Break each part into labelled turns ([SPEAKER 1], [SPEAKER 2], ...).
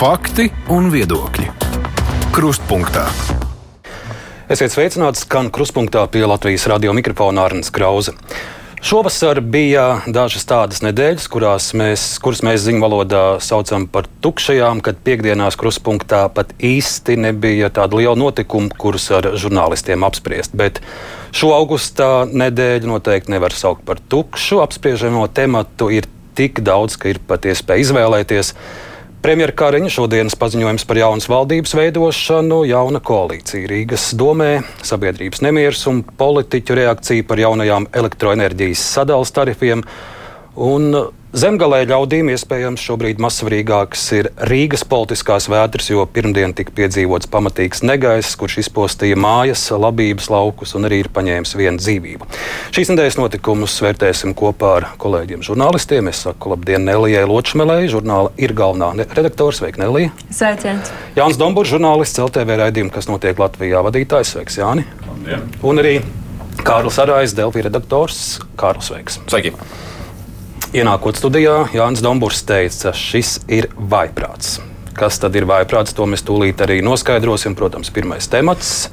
[SPEAKER 1] Fakti un viedokļi. Krustpunktā.
[SPEAKER 2] Esiet sveicināts, skan krustpunktā pie Latvijas radio mikrofona Arnēs Krause. Šovasar bija dažas tādas nedēļas, mēs, kuras mēs ziņu valodā saucam par tukšajām, kad piekdienās krustpunktā pat īsti nebija tāda liela notikuma, kurus ar žurnālistiem apspriest. Bet šo augustā nedēļu noteikti nevar saukt par tukšu. Apspriežamo tematu ir tik daudz, ka ir pat iespēja izvēlēties. Premjerministra Kariņa šodienas paziņojums par jaunas valdības veidošanu, jauna koalīcija Rīgas domē, sabiedrības nemieris un politiķu reakcija par jaunajām elektroenerģijas sadales tarifiem. Un Zemgalē ļaudīm iespējams šobrīd mazsvarīgākas ir Rīgas politiskās vētras, jo pirmdien tika piedzīvots pamatīgs negaiss, kurš izpostīja mājas, labības laukus un arī ir paņēmis vienu dzīvību. Šīs nedēļas notikumus vērtēsim kopā ar kolēģiem žurnālistiem. Es saku labdien Nelijai Ločmelei, žurnāla ir galvenā redaktors. Sveika, Nelija!
[SPEAKER 3] Sveiciens!
[SPEAKER 2] Jānis Dombūrs, žurnālists LTV raidījuma, kas notiek Latvijā vadītājs. Sveiks, Jāni! Labdien. Un arī Kārlis Arājs, Delfī redaktors. Kārlis, sveiks!
[SPEAKER 4] Sveiki!
[SPEAKER 2] Ienākot studijā, Jānis Dombūrs teica, šis ir vaiprāts. Kas tad ir vaiprāts, to mēs tūlīt arī noskaidrosim. Protams, pirmais temats.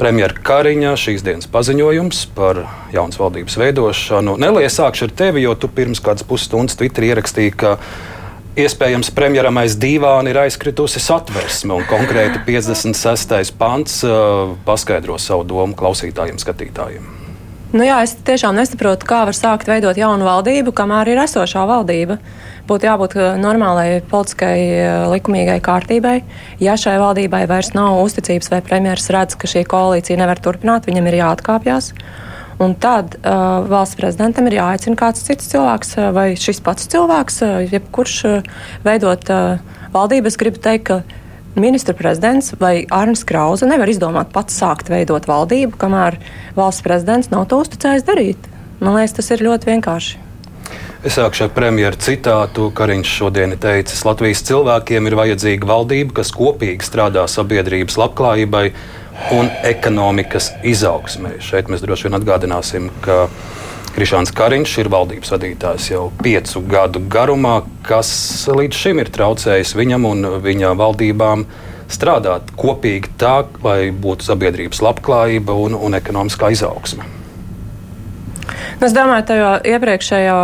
[SPEAKER 2] Premjera Kariņa šīs dienas paziņojums par jaunas valdības veidošanu. Nelija, sākšu ar tevi, jo tu pirms kādas pusstundas Twitterī ierakstīji, ka iespējams premjeram aiz dīvāna ir aizkritusi satversme, un konkrēti 56. pants uh, paskaidro savu domu klausītājiem, skatītājiem.
[SPEAKER 3] Nu jā, es tiešām nesaprotu, kā var sākt veidot jaunu valdību, kamēr ir esošā valdība. Būtu jābūt uh, normālai politiskai, uh, likumīgai kārtībai. Ja šai valdībai vairs nav uzticības, vai premjerministrs redz, ka šī koalīcija nevar turpināt, viņam ir jāatkāpjas. Un tad uh, valsts prezidentam ir jāaicina kāds cits cilvēks, vai šis pats cilvēks, jebkurš uh, veidot uh, valdību. Es gribu teikt, ka ministra prezidents vai Arnēs Krause nevar izdomāt pats sākt veidot valdību, kamēr valsts prezidents nav to uzticējis darīt. Man liekas, tas ir ļoti vienkārši.
[SPEAKER 2] Es sākšu ar premjeru citātu, ka viņš šodien ir teicis, Latvijas cilvēkiem ir vajadzīga valdība, kas kopīgi strādā sabiedrības labklājībai un ekonomikas izaugsmē. Šeit mēs droši vien atgādināsim, ka Krišāns Kariņš ir valdības vadītājs jau piecu gadu garumā, kas līdz šim ir traucējis viņam un viņa valdībām strādāt kopīgi tā, lai būtu sabiedrības labklājība un, un ekonomiskā izaugsme.
[SPEAKER 3] Es domāju, ka iepriekšējā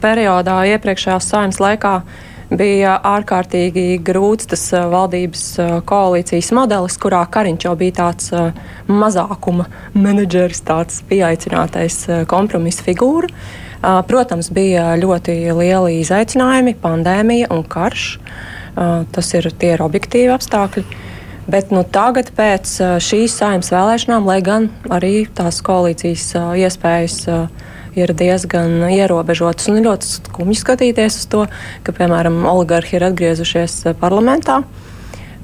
[SPEAKER 3] periodā, iepriekšējās saimnes laikā bija ārkārtīgi grūts tas valdības koalīcijas modelis, kurā Kariņš jau bija tāds mazākuma menedžeris, tāds pieaicinātais kompromisa figūra. Protams, bija ļoti lieli izaicinājumi, pandēmija un karš. Tas ir tie ir objektīvi apstākļi. Bet nu, tagad, pēc šīs saimnes vēlēšanām, lai gan arī tās koalīcijas iespējas ir diezgan ierobežotas un ļoti skumji skatīties uz to, ka, piemēram, oligarhi ir atgriezušies eh, parlamentā.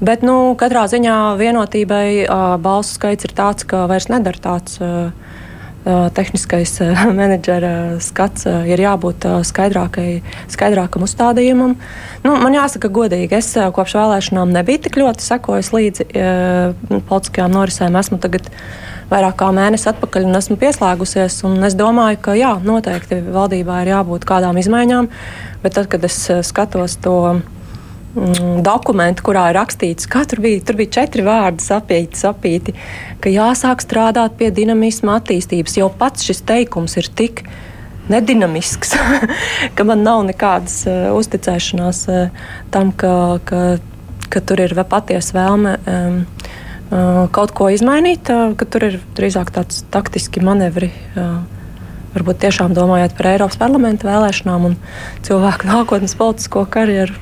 [SPEAKER 3] Bet nu, katrā ziņā vienotībai uh, balsu skaits ir tāds, ka vairs nedara tāds. Uh, tehniskais menedžera skats ir jābūt skaidrākam uzstādījumam. Nu, man jāsaka, godīgi, es kopš vēlēšanām nebiju tik ļoti sekojis līdzi politiskajām norisēm. Esmu tagad vairāk kā mēnesi atpakaļ un esmu pieslēgusies. Un es domāju, ka jā, noteikti valdībā ir jābūt kādām izmaiņām, bet tad, kad es skatos to mm, dokumentu, kurā ir rakstīts, ka tur bija, tur bija četri vārdi sapīti, sapīti, ka jāsāk strādāt pie dinamisma attīstības. Jau pats šis teikums ir tik nedinamisks, ka man nav nekādas uh, uzticēšanās uh, tam, ka, ka, ka tur ir patiesa vēlme. Um, kaut ko izmainīt, ka tur ir drīzāk tāds taktiski manevri. Varbūt tiešām domājot par Eiropas parlamenta vēlēšanām un cilvēku nākotnes politisko karjeru.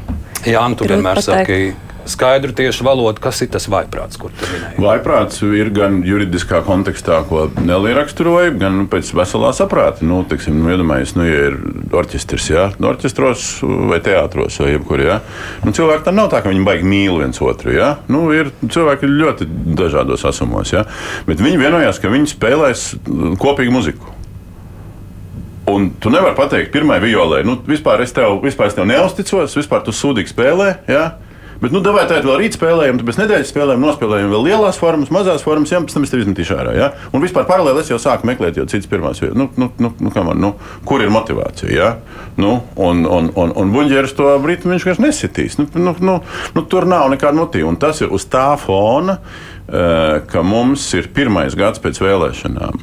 [SPEAKER 2] Jā, nu, tu vienmēr saki, skaidru tieši valodu, kas ir tas vaiprāts, kur tu minēji.
[SPEAKER 5] Vaiprāts ir gan juridiskā kontekstā, ko Nelija raksturoja, gan nu, pēc veselā saprāta. Nu, teiksim, nu, iedomājies, nu, ja ir orķestris, jā, nu, orķestros vai teātros vai jebkur, jā. Nu, cilvēki tam nav tā, ka viņi baigi mīl viens otru, jā. Nu, ir cilvēki ļoti dažādos asumos, jā. Bet viņi vienojās, ka viņi spēlēs kopīgu muziku. Un tu nevari pateikt, pirmā violē, nu, vispār es tev, vispār es tev neusticos, vispār tu sūdīgi spēlē. Ja? Bet, nu, davai tā vēl rīt spēlējam, tad pēc nedēļas spēlējam, nospēlējam vēl lielās formas, mazās formas, jā, pēc tam es tevi izmetīšu ārā. Ja? Un vispār paralēli es jau sāku meklēt jau citas pirmās vietas. Nu, nu, nu, nu, man, nu, kur ir motivācija? Ja? Nu, un un, un, un buļģeris to brīdi viņš vienkārši nesitīs. Nu, nu, nu, nu, tur nav nekāda motīva. Un tas ir uz tā fona, uh, ka mums ir pirmais gads pēc vēlēšanām.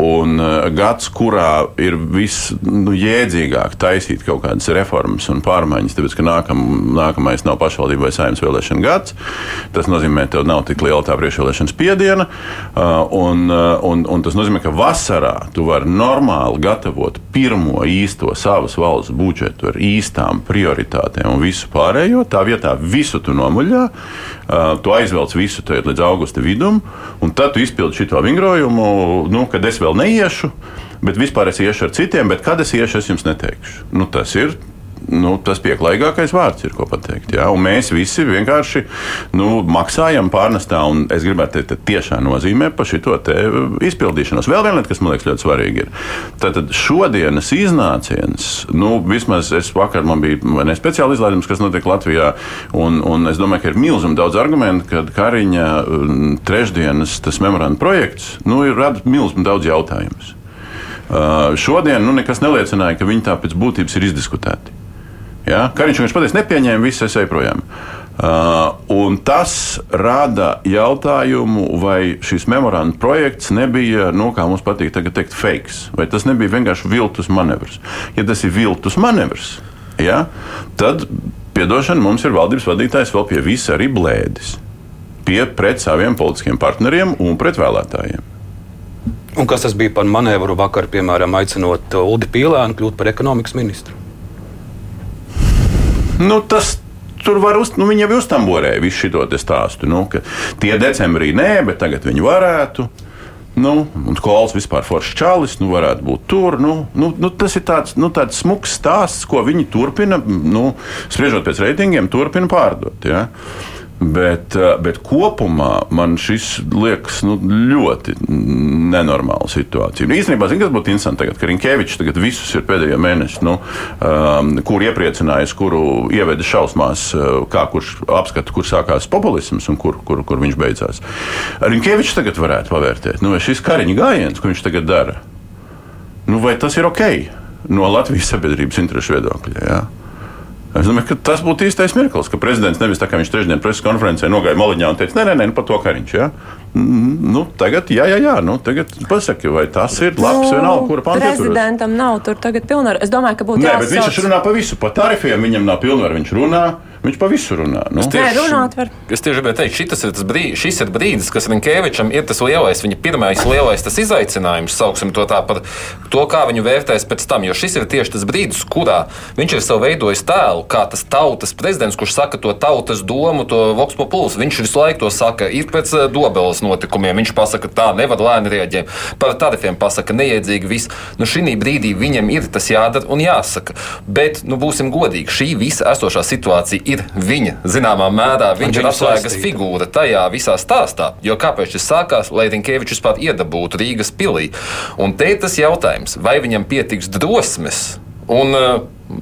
[SPEAKER 5] Un uh, gads, kurā ir visjēdzīgāk nu, taisīt kaut kādas reformas un pārmaiņas, tāpēc, ka nākam, nākamais nav pašvaldība vai saimnes vēlēšana gads. Tas nozīmē, ka tev nav tik liela tā priekšvēlēšana spiediena. Uh, un, uh, un, un tas nozīmē, ka vasarā tu vari normāli gatavot pirmo īsto savas valsts budžetu ar īstām prioritātēm un visu pārējo. Tā vietā visu tu nomuļā, tu aizvelc visu līdz augusta vidum, un tad tu izpildi šo vingrojumu, nu, kad es vēl neiešu, bet vispār es iešu ar citiem, bet kad es iešu, es jums neteikšu. Nu, tas ir nu, tas pieklājīgākais vārds, ir ko pateikt. Ja? Un mēs visi vienkārši nu, maksājam pārnestā, un es gribētu teikt, tiešā nozīmē par šo izpildīšanos. Vēl viena lieta, kas man liekas ļoti svarīga, ir tātad šodienas iznāciens. Nu, vismaz es vakar man bija ne speciāli izlaidums, kas notiek Latvijā, un, un es domāju, ka ir milzīgi daudz argumentu, ka Kariņa mm, trešdienas memoranda projekts nu, radis milzīgi daudz jautājumus. Uh, šodien nu, nekas neliecināja, ka viņi tā pēc būtības ir izdiskutēti. Ja? Kariņš viņš pateica, nepieņēma visu, es eju projām. Uh, tas rada jautājumu, vai šis memoranda projekts nebija, nu, kā mums patīk teikt, fake, vai tas nebija vienkārši viltus manevrs. Ja tas ir viltus manevrs, ja, tad, piedošana, mums ir valdības vadītājs vēl pie visa arī blēdis. Pie, pret saviem politiskiem partneriem un pret vēlētājiem.
[SPEAKER 2] Un kas tas bija par manevru vakar, piemēram, aicinot Uldi Pīlēnu kļūt par ekonomikas ministru?
[SPEAKER 5] Nu, tas tur var uz, nu, viņi jau uztamborēja visu šo stāstu. Nu, tie decembrī nē, bet tagad viņi varētu. Nu, un skolas vispār foršs čalis, nu, varētu būt tur. Nu, nu, nu, tas ir tāds, nu, tāds smags stāsts, ko viņi turpina, nu, spriežot pēc reitingiem, turpina pārdot. Ja? Bet, eh, bet kopumā man šis liekas nu, ļoti nenormāla situācija. Nu, īstenībā, zin, kas būtu interesanti, tagad, ka Rinkēvičs tagad visus ir pēdējie mēneši, nu, um, kur iepriecinājis, kuru ieveda šausmās, eh, kā kurš apskata, kur sākās populisms un kur, kur, kur viņš beidzās. Rinkēvičs tagad varētu pavērtēt, nu, vai šis kariņa gājiens, ko viņš tagad dara, nu, vai tas ir ok no Latvijas sabiedrības interesu viedokļa. Ja? Es domāju, ka tas būtu īstais mirklis, ka prezidents nevis tā kā viņš trešdien preses konferencē nogāja maliņā un teica, nē, nē, nē nu, par to kariņš. Ja? Nu, tagad, jā, jā, jā nu, tagad pasaki, vai tas ir labs nu, vienalga, kura panta.
[SPEAKER 3] Prezidentam nav tur tagad pilnvaru. Es domāju, ka būtu
[SPEAKER 5] jāsauc. Nē, bet viņš runā pa visu, pa tarifiem viņam nav pilnvaru, viņš runā. Viņš pa visu runā. Nu.
[SPEAKER 3] Es tieši, Nē, runāt var.
[SPEAKER 4] Es tieši gribēju teikt, šis ir, brīdis, šis ir brīdis, kas Rinkēvičam ir tas lielais, viņa pirmais lielais izaicinājums, sauksim to tā par to, kā viņu vērtēs pēc tam. Jo šis ir tieši tas brīdis, kurā viņš ir sev veidojis tēlu, kā tas tautas prezidents, kurš saka to tautas domu, to voks populus. Viņš visu laiku to saka, ir pēc eh, dobeles notikumiem. Viņš pasaka, tā nevar lēni rēģēt. Par tarifiem pasaka, neiedzīgi viss. Nu, šī brīdī viņam ir tas jādara un jāsaka. Bet, nu, būsim godīgi, šī visa esošā situācija ir viņa zināmā mērā. Viņš ir atslēgas figūra tajā visā stāstā. Jo kāpēc tas sākās, lai Rinkēvičs vispār iedabūtu Rīgas pilī? Un te ir tas jautājums, vai viņam pietiks drosmes un uh,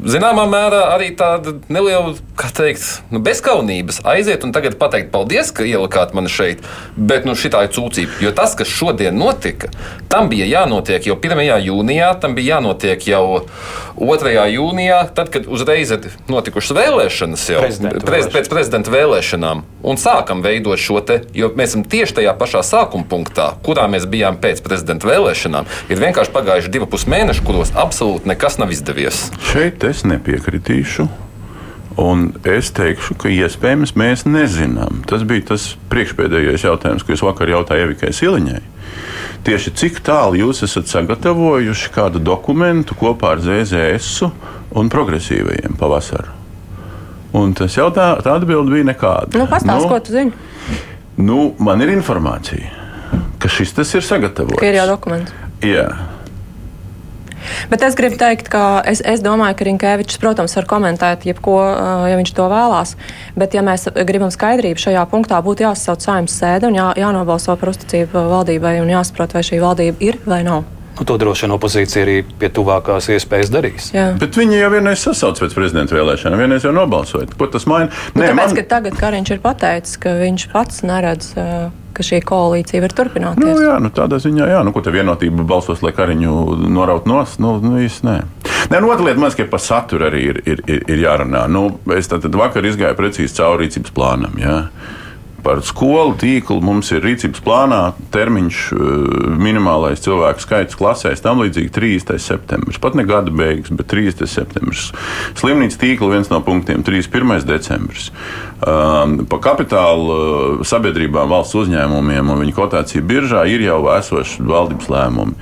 [SPEAKER 4] zināmā mērā arī tāda neliela, kā teikt, nu, bezskaunības aiziet un tagad pateikt paldies, ka ielikāt mani šeit, bet nu, šī ir cūcība. Jo tas, kas šodien notika, tam bija jānotiek jau 1. jūnijā, tam bija jānotiek jau 2. jūnijā, tad, kad uzreiz ir notikušas vēlēšanas jau prez, pēc prezidenta vēlēšanām. Un sākam veidot šo te, jo mēs esam tieši tajā pašā sākuma punktā, kurā mēs bijām pēc prezidenta vēlēšanām. Ir vienkārši pagājuši divi pus mēneši, kuros absolūti nekas nav izdevies.
[SPEAKER 5] Šeit šeit es nepiekritīšu. Un es teikšu, ka iespējams mēs nezinām. Tas bija tas priekšpēdējais jautājums, ko es vakar jautāju Evikai Siliņai. Tieši cik tālu jūs esat sagatavojuši kādu dokumentu kopā ar ZZS un progresīvajiem pavasaru? Un tas jautā, tā atbilde bija nekāda.
[SPEAKER 3] Nu, Pastāstiet, nu, ko tu zini?
[SPEAKER 5] Nu, man ir informācija, ka šis tas ir sagatavots.
[SPEAKER 3] Ir jau dokuments.
[SPEAKER 5] Jā.
[SPEAKER 3] Bet es gribu teikt, ka es, es domāju, ka Rinkēvičs, protams, var komentēt jebko, ja viņš to vēlās. Bet, ja mēs gribam skaidrību šajā punktā, būtu jāsasauc saimnes sēde un jā, jānobalso par uzticību valdībai un jāsaprot, vai šī valdība ir vai nav.
[SPEAKER 2] Nu, to droši vien opozīcija arī pie tuvākās iespējas darīs.
[SPEAKER 3] Jā.
[SPEAKER 5] Bet viņi jau vienreiz sasauca pēc prezidenta vēlēšanām, vienreiz jau nobalsoja. Ko tas maina?
[SPEAKER 3] Nu, tāpēc, man... ka tagad Kariņš ir pateicis, ka viņš pats neredz, uh, ka šī koalīcija var turpināties.
[SPEAKER 5] Nu, jā, nu, tādā ziņā, jā, nu, ko te vienotība balsos, lai Kariņu noraut nos, nu, nu īsti nē. Nē, nu, otra lieta, man liekas, par saturu arī ir, ir, ir, ir jārunā. Nu, es tad, tad vakar izgāju precīzi cauri rīcības plānam. Jā. Par skolu tīklu mums ir rīcības plānā termiņš, eh, minimālais cilvēku skaits klasēs, tam līdzīgi 30. septembris. Pat ne gada beigas, bet 30. septembris. Slimnīcas tīkla viens no punktiem - 31. decembris. Um, pa kapitāla sabiedrībām, valsts uzņēmumiem un viņu kotāciju biržā ir jau esoši valdības lēmumi.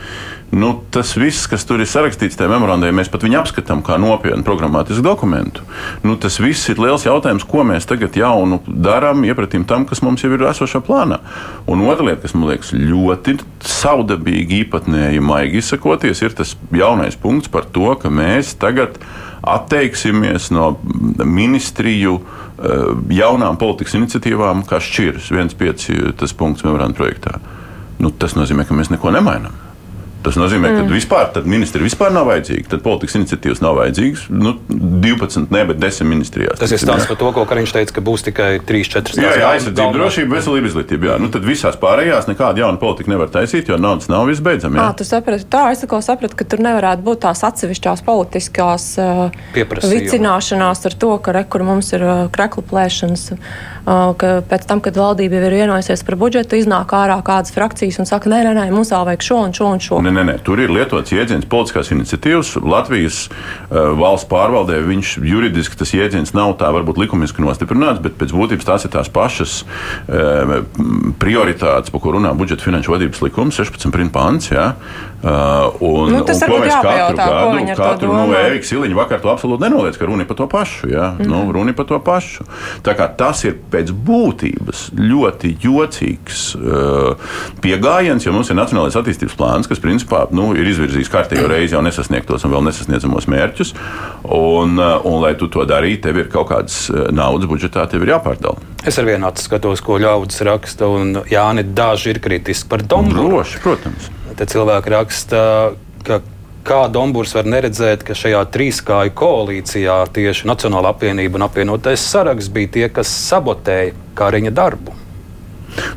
[SPEAKER 5] Nu, tas viss, kas tur ir sarakstīts tajā memorandā, ja mēs pat viņu apskatām kā nopietnu programmatisku dokumentu, nu, tas viss ir liels jautājums, ko mēs tagad jaunu darām, iepratīm tam, kas mums jau ir esošā plānā. Un otra lieta, kas man liekas ļoti saudabīgi, īpatnēji, maigi izsakoties, ir tas jaunais punkts par to, ka mēs tagad atteiksimies no ministriju eh, jaunām politikas iniciatīvām, kā šķirs 1,5 tas punkts memoranda projektā. Nu, tas nozīmē, ka mēs neko nemainām. Tas nozīmē, ka mm. vispār ministri vispār nav vajadzīgi. Tad politikas iniciatīvas nav vajadzīgas. Nu, 12, ne, bet 10 ministrijās.
[SPEAKER 2] Tas ir stāsts par to, ko Kariņš teica, ka būs tikai 3, 4
[SPEAKER 5] jā, jā, aizsardzība, drošība, veselība, izglītība. Jā. Nu, tad visās pārējās nekāda jauna politika nevar taisīt, jo naudas nav visbeidzami.
[SPEAKER 3] Jā, tu saprati, tā es sapratu, ka tur nevarētu būt tās atsevišķās politiskās vicināšanās ar to, ka re, mums ir krekla plēšanas. Ka pēc tam, kad valdība ir vienojusies par budžetu, iznāk ārā kādas frakcijas un saka, nē, nē, nē mums vēl vajag šo un šo un šo.
[SPEAKER 5] Ne, nē, nē, tur ir lietots jēdziens politiskās iniciatīvas. Latvijas uh, valsts pārvaldē viņš juridiski tas jēdziens nav tā varbūt likumiski nostiprināts, bet pēc būtības tās ir tās pašas uh, prioritātes, par ko runā budžeta finanšu vadības likums, 16. pants. Ja? Uh, un,
[SPEAKER 3] nu, tas
[SPEAKER 5] un ko mēs
[SPEAKER 3] katru
[SPEAKER 5] gadu, katru nu, Ēviks Iliņš vakar to absolūti nenoliedz, ka runa ir par to pašu. Ja? Mm nu, runa ir par to pašu. Tā kā tas ir pēc būtības ļoti jocīgs uh, pieejams, jo mums ir Nacionālais attīstības plāns, kas principā nu, ir izvirzījis kārtējo reizi jau nesasniegtos un vēl nesasniedzamos mērķus. Un, uh, un, lai tu to darītu, tev ir kaut kādas uh, naudas budžetā, tev ir jāpārdala.
[SPEAKER 2] Es ar vienu acu skatos, ko ļaudis raksta, un Jāni daži ir kritiski par Domburu.
[SPEAKER 5] Droši, protams.
[SPEAKER 2] Te cilvēki raksta, ka kā Dombūrs var neredzēt, ka šajā trīskāju koalīcijā tieši Nacionāla apvienība un apvienotais saraksts bija tie, kas sabotēja Kariņa darbu.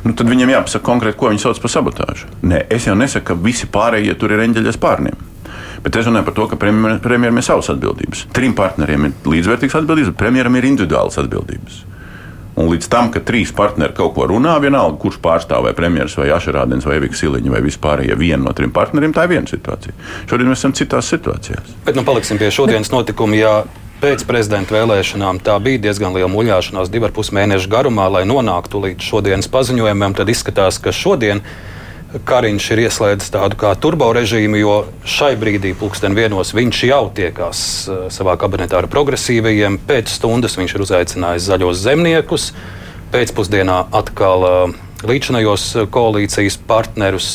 [SPEAKER 5] Nu, tad viņiem jāpasaka konkrēti, ko viņi sauc par sabotāžu. Nē, es jau nesaku, ka visi pārējie tur ir eņģeļas pārniem. Bet es runāju par to, ka premjeram ir savas atbildības. Trim partneriem ir līdzvērtīgas atbildības, bet premjeram ir individuālas atbildības. Un līdz tam, kad trīs partneri kaut ko runā, vienalga, kurš pārstāv vai premjerministrs, vai Ašarādens, vai Eviks Siliņš, vai vispārējie viena no trim partneriem, tā ir viena situācija. Šodien mēs esam citās situācijās.
[SPEAKER 2] Bet nu, paliksim pie šodienas notikuma. Jā. Pēc prezidenta vēlēšanām tā bija diezgan liela muļāšanās, divu ar pus mēnešu garumā, lai nonāktu līdz šodienas paziņojumam. Tad izskatās, ka šodien Kariņš ir ieslēdzis tādu kā turbo režīmu, jo šai brīdī, pulksten vienos, viņš jau tiekās uh, savā kabinetā ar progresīvajiem. Pēc stundas viņš ir uzaicinājis zaļos zemniekus, pēcpusdienā atkal uh, līdzinājos koalīcijas partnerus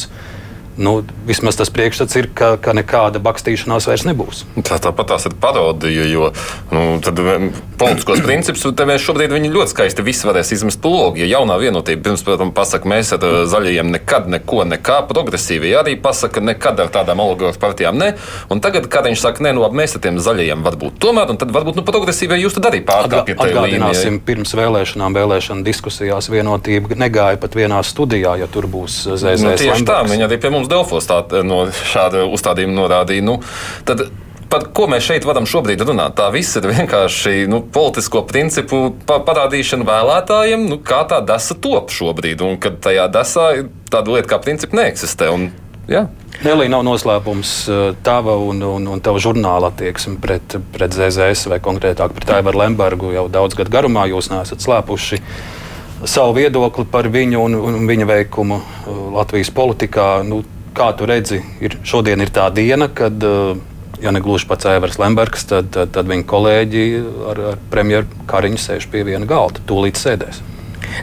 [SPEAKER 2] nu, vismaz tas priekšstats ir, ka, ka nekāda bakstīšanās vairs nebūs.
[SPEAKER 4] Tā, tāpat tās ir parodija, jo nu, politiskos principus mēs šobrīd ļoti skaisti visi varēs izmest logu. Ja jaunā vienotība pirms tam pasaka, mēs ar zaļajiem nekad neko, nekā progresīvi arī pasaka, nekad ar tādām oligarhu partijām ne. Un tagad, kad viņš saka, nē, nu, mēs ar tiem zaļajiem varbūt tomēr, un tad varbūt nu, progresīvie jūs tad arī pārkāpjat.
[SPEAKER 2] Atgādināsim, pirms vēlēšanām, vēlēšana diskusijās vienotība negāja pat vienā studijā, ja tur būs ZZS. Nu,
[SPEAKER 4] tieši tā, viņi arī pie mums Delfos tā, no šāda uzstādījuma norādīja. Nu, tad, Par ko mēs šeit varam šobrīd runāt? Tā viss ir vienkārši nu, politisko principu parādīšana vēlētājiem, nu, kā tā desa top šobrīd, un kad tajā desā tāda lieta kā principi neeksistē. Un, jā.
[SPEAKER 2] Nelī nav noslēpums uh, tava un, un, un tava žurnāla attieksme pret, pret ZZS vai konkrētāk pret Aivaru Lembergu jau daudz gadu garumā. Jūs neesat slēpuši savu viedokli par viņu un, un viņa veikumu uh, Latvijas politikā. Nu, kā tu redzi, ir, šodien ir tā diena, kad, eh, ja ne gluži pats Evers Lembergs, tad, tad, tad viņa kolēģi ar, ar premjeru Kariņu sēž pie viena galda, tūlīt sēdēs.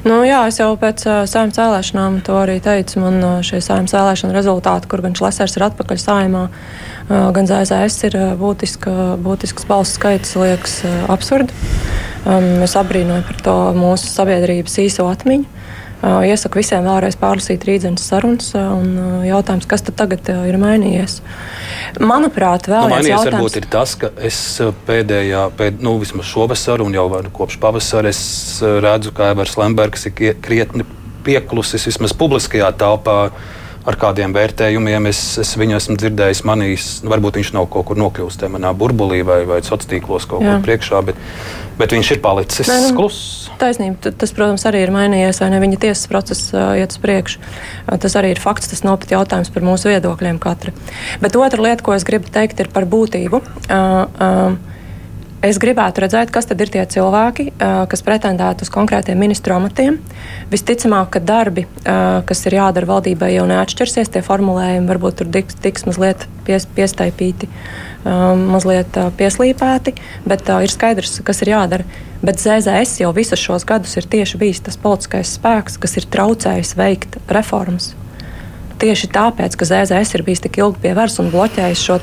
[SPEAKER 3] Nu, jā, es jau pēc uh, saimnes vēlēšanām to arī teicu. Man uh, šie saimnes vēlēšana rezultāti, kur gan Šlesers ir atpakaļ saimā, uh, gan ZZS ir uh, būtiska, būtisks balsu skaits, liekas uh, absurdi. Um, es abrīnoju par to mūsu sabiedrības īso atmiņu. Iesaku visiem vēlreiz pārlasīt rītdienas sarunas un jautājums, kas tad tagad ir mainījies. Manuprāt, vēl
[SPEAKER 2] nu, jautājums.
[SPEAKER 3] jautājums.
[SPEAKER 2] Varbūt ir tas, ka es pēdējā, pēd, nu, vismaz šovasar un jau kopš pavasara es redzu, ka Evers Lembergs ir krietni pieklusis vismaz publiskajā telpā ar kādiem vērtējumiem. Es, es viņu esmu dzirdējis, manīs, varbūt viņš nav kaut kur nokļūst manā burbulī vai, vai sociālos tīklos kaut Jā. kur priekšā, bet, bet viņš ir palicis Nē, nu, kluss.
[SPEAKER 3] Taisnība, tas, protams, arī ir mainījies, vai ne viņa tiesas process uh, iet uz priekšu. Uh, tas arī ir fakts, tas nav pat jautājums par mūsu viedokļiem katra. Bet otra lieta, ko es gribu teikt, ir par būtību. Uh, uh, Es gribētu redzēt, kas tad ir tie cilvēki, kas pretendētu uz konkrētiem ministru amatiem. Visticamāk, ka darbi, kas ir jādara valdībai, jau neatšķirsies. Tie formulējumi varbūt tur tiks, tiks mazliet pies, piestaipīti, mazliet pieslīpēti, bet ir skaidrs, kas ir jādara. Bet ZZS jau visus šos gadus ir tieši bijis tas politiskais spēks, kas ir traucējis veikt reformas tieši tāpēc, ka ZZS ir bijis tik ilgi pie varas un bloķējis šo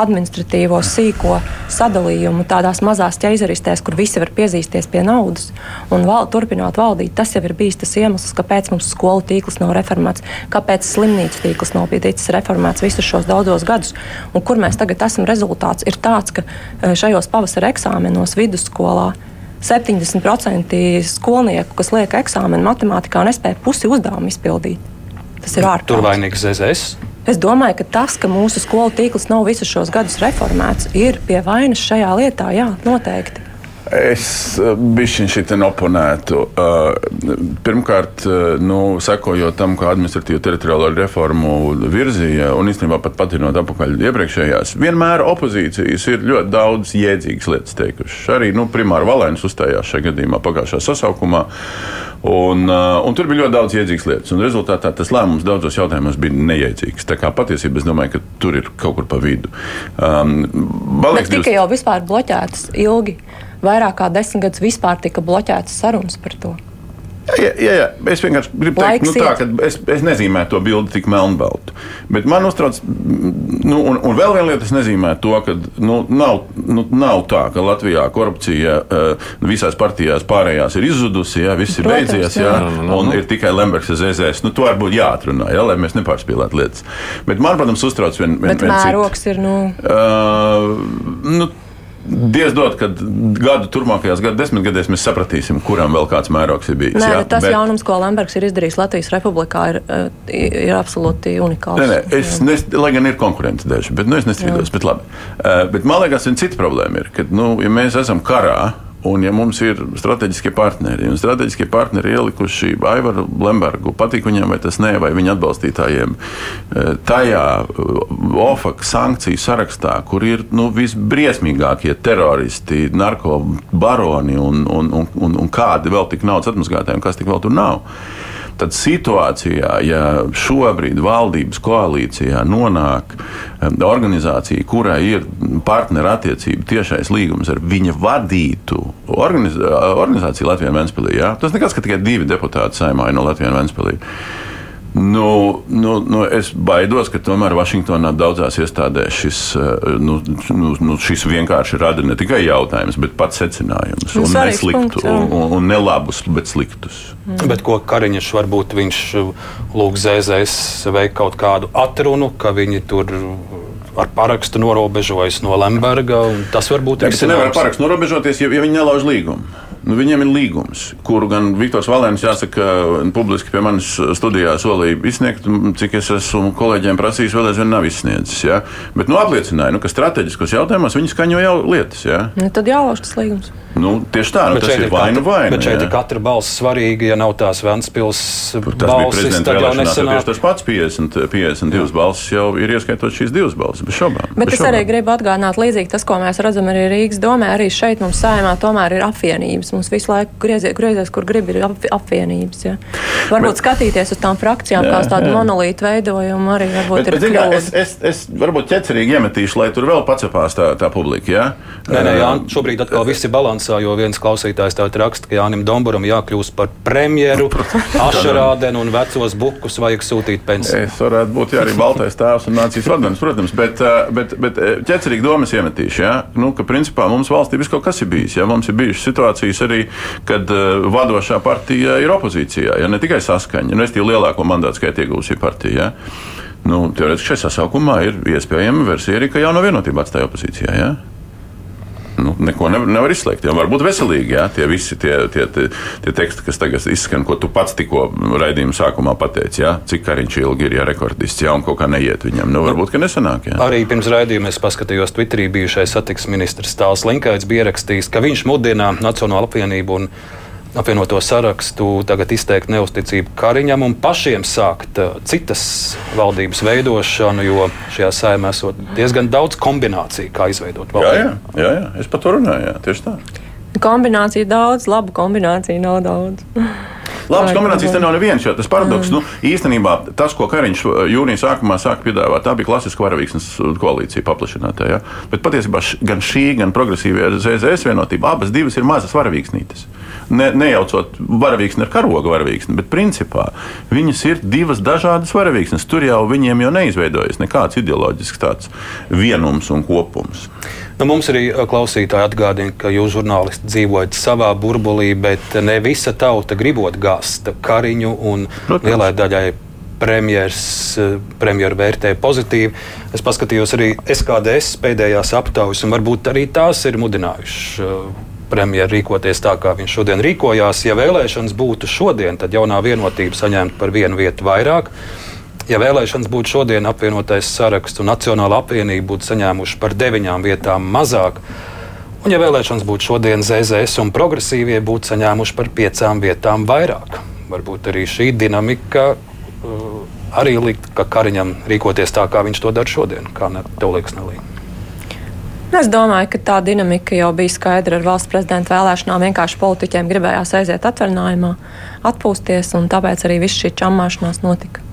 [SPEAKER 3] administratīvo sīko sadalījumu tādās mazās ķeizaristēs, kur visi var piezīsties pie naudas un val, turpināt valdīt. Tas jau ir bijis tas iemesls, kāpēc mums skolu tīkls nav reformēts, kāpēc slimnīcu tīkls nav bijis reformēts visus šos daudzos gadus. Un kur mēs tagad esam, rezultāts ir tāds, ka e, šajos pavasara eksāmenos vidusskolā 70% skolnieku, kas liek eksāmenu matemātikā, nespēja pusi uzdevumu izpildīt. Tas ir ārkārtīgi.
[SPEAKER 2] Tur vainīgs ZZS.
[SPEAKER 3] Es domāju, ka tas, ka mūsu skolu tīkls nav visus šos gadus reformēts, ir pie vainas šajā lietā. Jā, noteikti.
[SPEAKER 5] Es eh, bišķiņ šitien oponētu. Eh, pirmkārt, eh, nu, sekojot tam, kā administratīva teritoriālo reformu virzīja, un īstenībā pat patinot apakaļ iepriekšējās, vienmēr opozīcijas ir ļoti daudz jēdzīgas lietas teikušas. Arī nu, primāri Valēns uzstājās šajā gadījumā pagājušā sasaukumā. Un, un tur bija ļoti daudz iedzīgas lietas. Un rezultātā tas lēmums daudzos jautājumos bija neiedzīgs. Tā kā patiesībā es domāju, ka tur ir kaut kur pa vidu. Um,
[SPEAKER 3] Bet tika divas... jau vispār bloķētas ilgi vairāk kā desmit gadus vispār tika bloķētas sarunas par to.
[SPEAKER 5] Jā, jā, jā. Es vienkārši gribu teikt, nu, tā, ka es, es nezīmēju to bildi tik melnbaltu. Bet man uztrauc, nu, un, un vēl viena lieta, es nezīmēju to, ka nu, nav, nu, nav tā, ka Latvijā korupcija uh, visās partijās pārējās ir izzudusi, jā, viss ir Protams, beidzies, jā, jā, no, no, no. un ir tikai Lembergs ar ZZS. Nu, to varbūt jāatrunā, jā, lai mēs nepārspīlētu lietas. Bet man, protams, uztrauc vien, vien,
[SPEAKER 3] Bet vien mērogs ir, nu. Uh,
[SPEAKER 5] nu Diezdot, ka gadu turpmākajās gadu desmitgadēs mēs sapratīsim, kuram vēl kāds mērogs ir bijis.
[SPEAKER 3] Nē, jā, tas bet... jaunums, ko Lembergs ir izdarījis Latvijas Republikā, ir, eh, ir absolūti unikāls. Nē,
[SPEAKER 5] nē, es, nes, lai gan ir konkurence daži, bet nu, es nestrīdos. Bet, labi. uh, bet man liekas, viena cita problēma ir, ka, nu, ja mēs esam karā, Un, ja mums ir strateģiskie partneri, un strateģiskie partneri ielikuši Aivaru Lembergu, patīk viņam vai tas nē, vai viņa atbalstītājiem, e, tajā e, OFAC sankciju sarakstā, kur ir nu, visbriesmīgākie teroristi, narkobaroni un, un, un, un, un kādi vēl tik naudas atmazgātāji, kas tik vēl tur nav tad situācijā, ja šobrīd valdības koalīcijā nonāk organizācija, kurai ir partnerattiecība tiešais līgums ar viņa vadītu organiz organizāciju Latvijā un Ventspīlī, ja? tas nekas, ka tikai divi deputāti saimā no Latvijas un Ventspīlī. Nu, nu, nu, es baidos, ka tomēr Vašingtonā daudzās iestādēs šis, eh, nu, nu, nu, šis vienkārši rada ne tikai jautājumus, bet pats secinājumus. Un nesliktu, punkts, un, un, un nelabus, bet sliktus.
[SPEAKER 2] Mm. Bet ko Kariņš varbūt viņš lūg zēzēs veikt kaut kādu atrunu, ka viņi tur ar parakstu norobežojas no Lemberga. Tas varbūt
[SPEAKER 5] ir. Viņi nevar parakstu norobežoties, ja, ja viņi nelauž līgumu. Nu, viņiem ir līgums, kuru gan Viktors Valēns, jāsaka, publiski pie manis studijā solīja izsniegt, cik es esmu kolēģiem prasījis, vēl aizvien nav izsniedzis. Ja? Bet nu, apliecināja, nu, ka strateģiskos jautājumos viņi skaņo jau lietas. Ja?
[SPEAKER 3] Nu, tad jālauž tas līgums.
[SPEAKER 5] Nu, tieši tā, nu, bet tas ir vaina vaina.
[SPEAKER 2] Bet šeit ir katra balss svarīga, ja nav tās Vēncpils balsis, tad jau nesenāk.
[SPEAKER 5] Tas pats 50, 52 jā. balsis jau ir ieskaitot šīs divas balsis, bez šaubām.
[SPEAKER 3] Bet bez es šobām. arī gribu atgādināt līdzīgi tas, ko mēs redzam arī Rīgas domē, arī šeit mums sājumā tomēr ir apvienības. Mums visu laiku griezies, griezies kur grib, ir ap, apvienības. Ja. Varbūt bet, skatīties uz tām frakcijām, jā, kā uz tādu jā. monolītu veidojumu, arī varbūt bet, ir. Bet,
[SPEAKER 5] kā, es, es, es varbūt ķecerīgi iemetīšu, lai tur vēl pacepās tā, tā publika. Ja?
[SPEAKER 2] Nē, nē, jā, šobrīd atkal viss ir balansā, jo viens klausītājs tā raksta, ka Jānim Domburam jākļūst par premjeru, ašarādenu un vecos bukus vajag sūtīt pensiju.
[SPEAKER 5] Es varētu būt jā, arī baltais tēvs un nācijas vadonis, protams, bet, bet, bet ķecerīgi domas iemetīšu, ja? nu, ka principā mums valstī viss kaut kas ir bijis. Ja? Mums ir bijušas situācijas arī, kad uh, vadošā partija ir opozīcijā. Ja ne tikai saskaņa, nu, es tie lielāko mandātu skaitu iegūsi partija. Ja? Nu, Teorētiski šajā sasaukumā ir iespējama versija arī, ka jauno vienotību atstāja opozīcijā. Ja? Nu, neko nevar, nevar izslēgt. Jā, varbūt veselīgi, jā, tie visi tie, tie, tie, tie teksti, kas tagad izskan, ko tu pats tikko raidījuma sākumā pateici, jā, cik kariņš ilgi ir jā, rekordists, jā, un kaut kā neiet viņam. Nu, varbūt, ka nesanāk. Jā.
[SPEAKER 2] Arī pirms raidījuma es paskatījos Twitterī bijušais satiksmes ministrs Tāls Linkaits bija ierakstījis, ka viņš mudina Nacionālo apvienību un apvienoto sarakstu tagad izteikt neusticību Kariņam un pašiem sākt uh, citas valdības veidošanu, jo šajā saimē esot diezgan daudz kombināciju, kā izveidot
[SPEAKER 5] valdību. Jā, jā, jā, jā. es par to runāju, jā, tieši tā.
[SPEAKER 3] Kombinācija daudz, labu kombināciju nav daudz.
[SPEAKER 5] Labas kombinācijas te nav nevienas, jo tas paradoks, mm. nu, īstenībā tas, ko Kariņš uh, jūnija sākumā sāka piedāvāt, tā bija klasiska varavīksnes koalīcija paplašinātā. Ja? Bet patiesībā gan šī, gan progresīvā ZZS vienotība, abas divas ir mazas varavīksnītes ne, nejaucot varavīksni ar karoga varavīksni, bet principā viņas ir divas dažādas varavīksnes. Tur jau viņiem jau neizveidojas nekāds ideoloģisks tāds vienums un kopums.
[SPEAKER 2] Nu, mums arī klausītāji atgādina, ka jūs, žurnālisti, dzīvojat savā burbulī, bet ne visa tauta gribot gāzt kariņu un Protams. lielai daļai premjerministrs premjeru vērtē pozitīvi. Es paskatījos arī SKDS pēdējās aptaujas, un varbūt arī tās ir mudinājušas premjeru rīkoties tā, kā viņš šodien rīkojās. Ja vēlēšanas būtu šodien, tad jaunā vienotība saņemtu par vienu vietu vairāk. Ja vēlēšanas būtu šodien, apvienotais saraksts un Nacionāla apvienība būtu saņēmuši par deviņām vietām mazāk. Un, ja vēlēšanas būtu šodien, ZZS un progresīvie būtu saņēmuši par piecām vietām vairāk. Varbūt arī šī dinamika uh, arī likt, ka Kariņam rīkoties tā, kā viņš to dara šodien. Kā ne, tev liekas, Nelīna?
[SPEAKER 3] Es domāju, ka tā dinamika jau bija skaidra ar valsts prezidenta vēlēšanām. Vienkārši politiķiem gribējās aiziet atvaļinājumā, atpūsties, un tāpēc arī viss šī čammāšanās notika.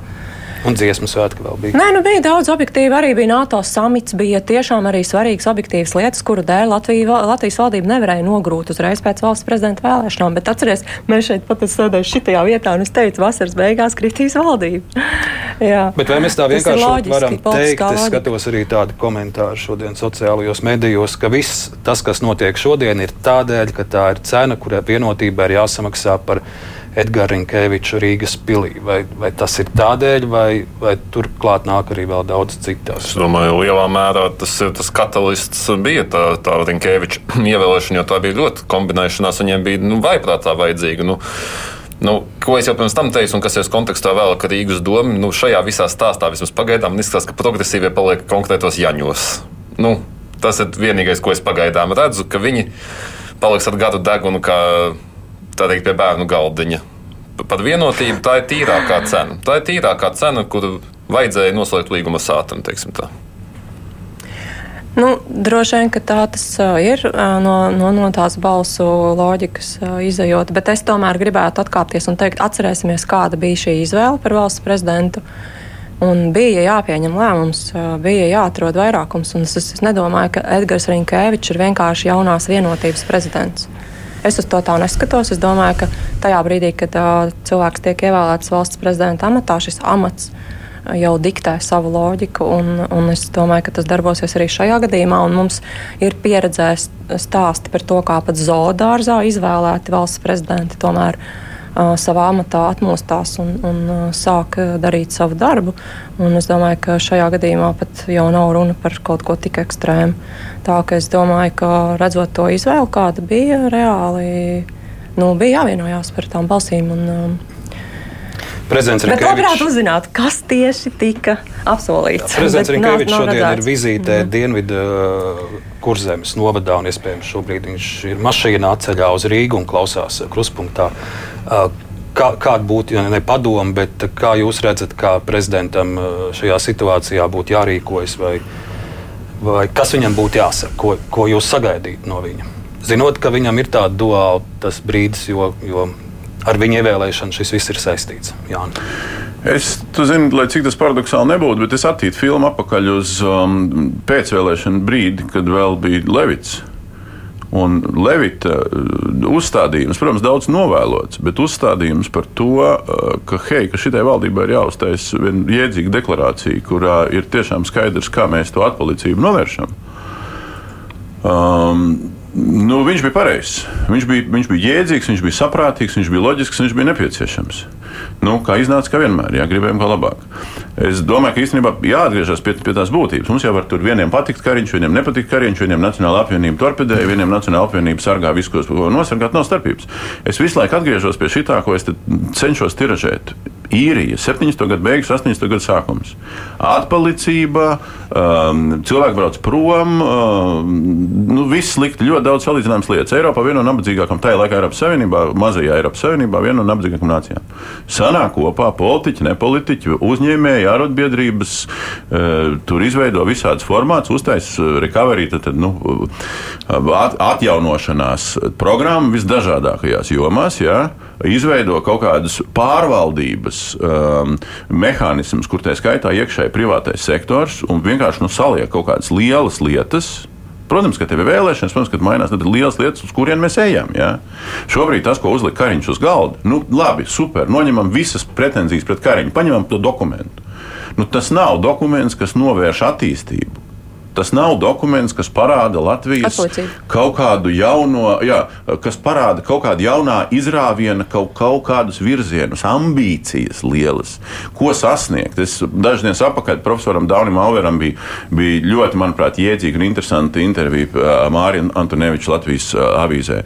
[SPEAKER 2] Un dziesmu svētki vēl bija.
[SPEAKER 3] Nē, nu bija daudz objektīvu. Arī bija NATO samits, bija tiešām arī svarīgas objektīvas lietas, kuru dēļ Latvija, Latvijas valdība nevarēja nogrūt uzreiz pēc valsts prezidenta vēlēšanām. Bet atcerieties, mēs šeit pat sēdējām šitajā vietā, un es teicu, vasaras beigās kritīs valdība.
[SPEAKER 2] Bet vai mēs tā vienkārši loģiski, varam teikt? Es skatos arī tādu komentāru šodien sociālajos medijos, ka viss tas, kas notiek šodien, ir tādēļ, ka tā ir cena, kurai vienotībai ir jāsamaksā par Edgars Rinkevičs Rīgas pilī. Vai, vai tas ir tādēļ, vai, vai turklāt nāk arī vēl daudz citas?
[SPEAKER 4] Es domāju, lielā mērā tas, tas katalists bija tā, tā Rinkeviča ievēlēšana, jo tā bija ļoti kombinēšanās. Viņiem bija nu, vaiprātā vajadzīga. Nu, Nu, ko es jau pirms tam teicu, un kas ir kontekstā vēl, ka Rīgas doma nu, šajā visā stāstā vismaz pagaidām izskatās, ka progresīvie paliek konkrētos jaņos. Nu, tas ir vienīgais, ko es pagaidām redzu, ka viņi paliks ar gadu degunu, tā teikt, pie bērnu galdiņa. Par vienotību tā ir tīrākā cena. Tā ir tīrākā cena, kuru vajadzēja noslēgt līguma sātam.
[SPEAKER 3] Nu, droši vien, tā tas ir no, no, no tās balsu loģikas izējot, bet es tomēr gribētu atkāpties un teikt, atcerēsimies, kāda bija šī izvēle par valsts prezidentu. Un bija jāpieņem lēmums, bija jāatrod vairākums. Es, es nedomāju, ka Edgars Rinkēvičs ir vienkārši jaunās vienotības prezidents. Es uz to tā neskatos. Es domāju, ka tajā brīdī, kad uh, cilvēks tiek ievēlēts valsts prezidenta amatā, šis amats jau diktē savu loģiku. Un, un es domāju, ka tas darbosies arī šajā gadījumā. Mums ir pieredzējis stāsti par to, kā pat zoodārzā izvēlēti valsts prezidenti. Tomēr, savā amatā atmostās un, un sāk darīt savu darbu. Un es domāju, ka šajā gadījumā pat jau nav runa par kaut ko tik ekstrēmu. Tā ka es domāju, ka redzot to izvēli, kāda bija reāli, nu, bija jāvienojās par tām balsīm. Un,
[SPEAKER 2] Prezidents Rīgājas.
[SPEAKER 3] Labprāt uzzināt, kas tieši tika apsolīts.
[SPEAKER 2] Prezidents Rīgājas šodien ir vizītē mm. Dienvidu kurzemes novadā un iespējams šobrīd viņš ir mašīnā ceļā uz Rīgu un klausās kruspunktā. Kā, kāda būtu ja ne padoma, bet kā jūs redzat, kā prezidentam šajā situācijā būtu jārīkojas, vai, vai kas viņam būtu jāsaka, ko, ko jūs sagaidītu no viņa? Zinot, ka viņam ir tāds duāls brīdis, jo, jo ar viņa ievēlēšanu šis viss ir saistīts. Jāni.
[SPEAKER 5] Es zinu, lai cik tas paradoxāli nebūtu, bet es attīstīju filmu atpakaļ uz um, pēcvēlēšanu brīdi, kad vēl bija Levits. Un Levita uh, uzstādījums, protams, daudz novēlots, bet uzstādījums par to, uh, ka, hei, ka šitai valdībai ir jāuztais viena jēdzīga deklarācija, kurā ir tiešām skaidrs, kā mēs to atpalicību novēršam. Um, Nu, viņš bija pareizs. Viņš bija, viņš bija jēdzīgs, viņš bija saprātīgs, viņš bija loģisks, viņš bija nepieciešams. Nu, kā iznāca, kā vienmēr, jā, gribējām kā labāk. Es domāju, ka īstenībā jāatgriežas pie, pie tās būtības. Mums jau var tur vieniem patikt kariņš, vieniem nepatīk kariņš, vieniem Nacionāla apvienība torpedē, vieniem Nacionāla apvienība sargā visu, ko nosargāt, nav starpības. Es visu laiku atgriežos pie šitā, ko es cenšos tiražēt. Īrija, 70. gada beigas, 80. gada sākums. Atpalicība, um, cilvēki brauc prom, um, nu, viss slikti, ļoti daudz salīdzināmas lietas. Eiropā viena no nabadzīgākajām, tajā laikā Eiropas Savienībā, mazajā Eiropas Savienībā, viena no nabadzīgākajām nācijām. Sanāk kopā politiķi, nepolitiķi, uzņēmēji, arotbiedrības, uh, tur izveido visādas formātus, uztaisa recovery, tad, tad, nu, at, atjaunošanās programmu visdažādākajās jomās. Jā izveido kaut kādas pārvaldības um, mehānismus, kur tā skaitā iekšēji privātais sektors un vienkārši nu, saliek kaut kādas lielas lietas. Protams, ka tev ir vēlēšanas, protams, ka mainās lielas lietas, uz kurien mēs ejam. Ja? Šobrīd tas, ko uzlika Kariņš uz galda, nu, labi, super, noņemam visas pretenzijas pret Kariņu, paņemam to dokumentu. Nu, tas nav dokuments, kas novērš attīstību. Tas nav dokuments, kas parāda Latvijas
[SPEAKER 3] Atplicība.
[SPEAKER 5] kaut kādu jauno, jā, kas parāda kaut kādu jaunā izrāviena, kaut, kaut kādus virzienus, ambīcijas lielas, ko sasniegt. Es dažas dienas atpakaļ profesoram Daunim Alveram bija, bija ļoti, manuprāt, jēdzīga un interesanta intervija Mārija Antoneviča Latvijas avīzē.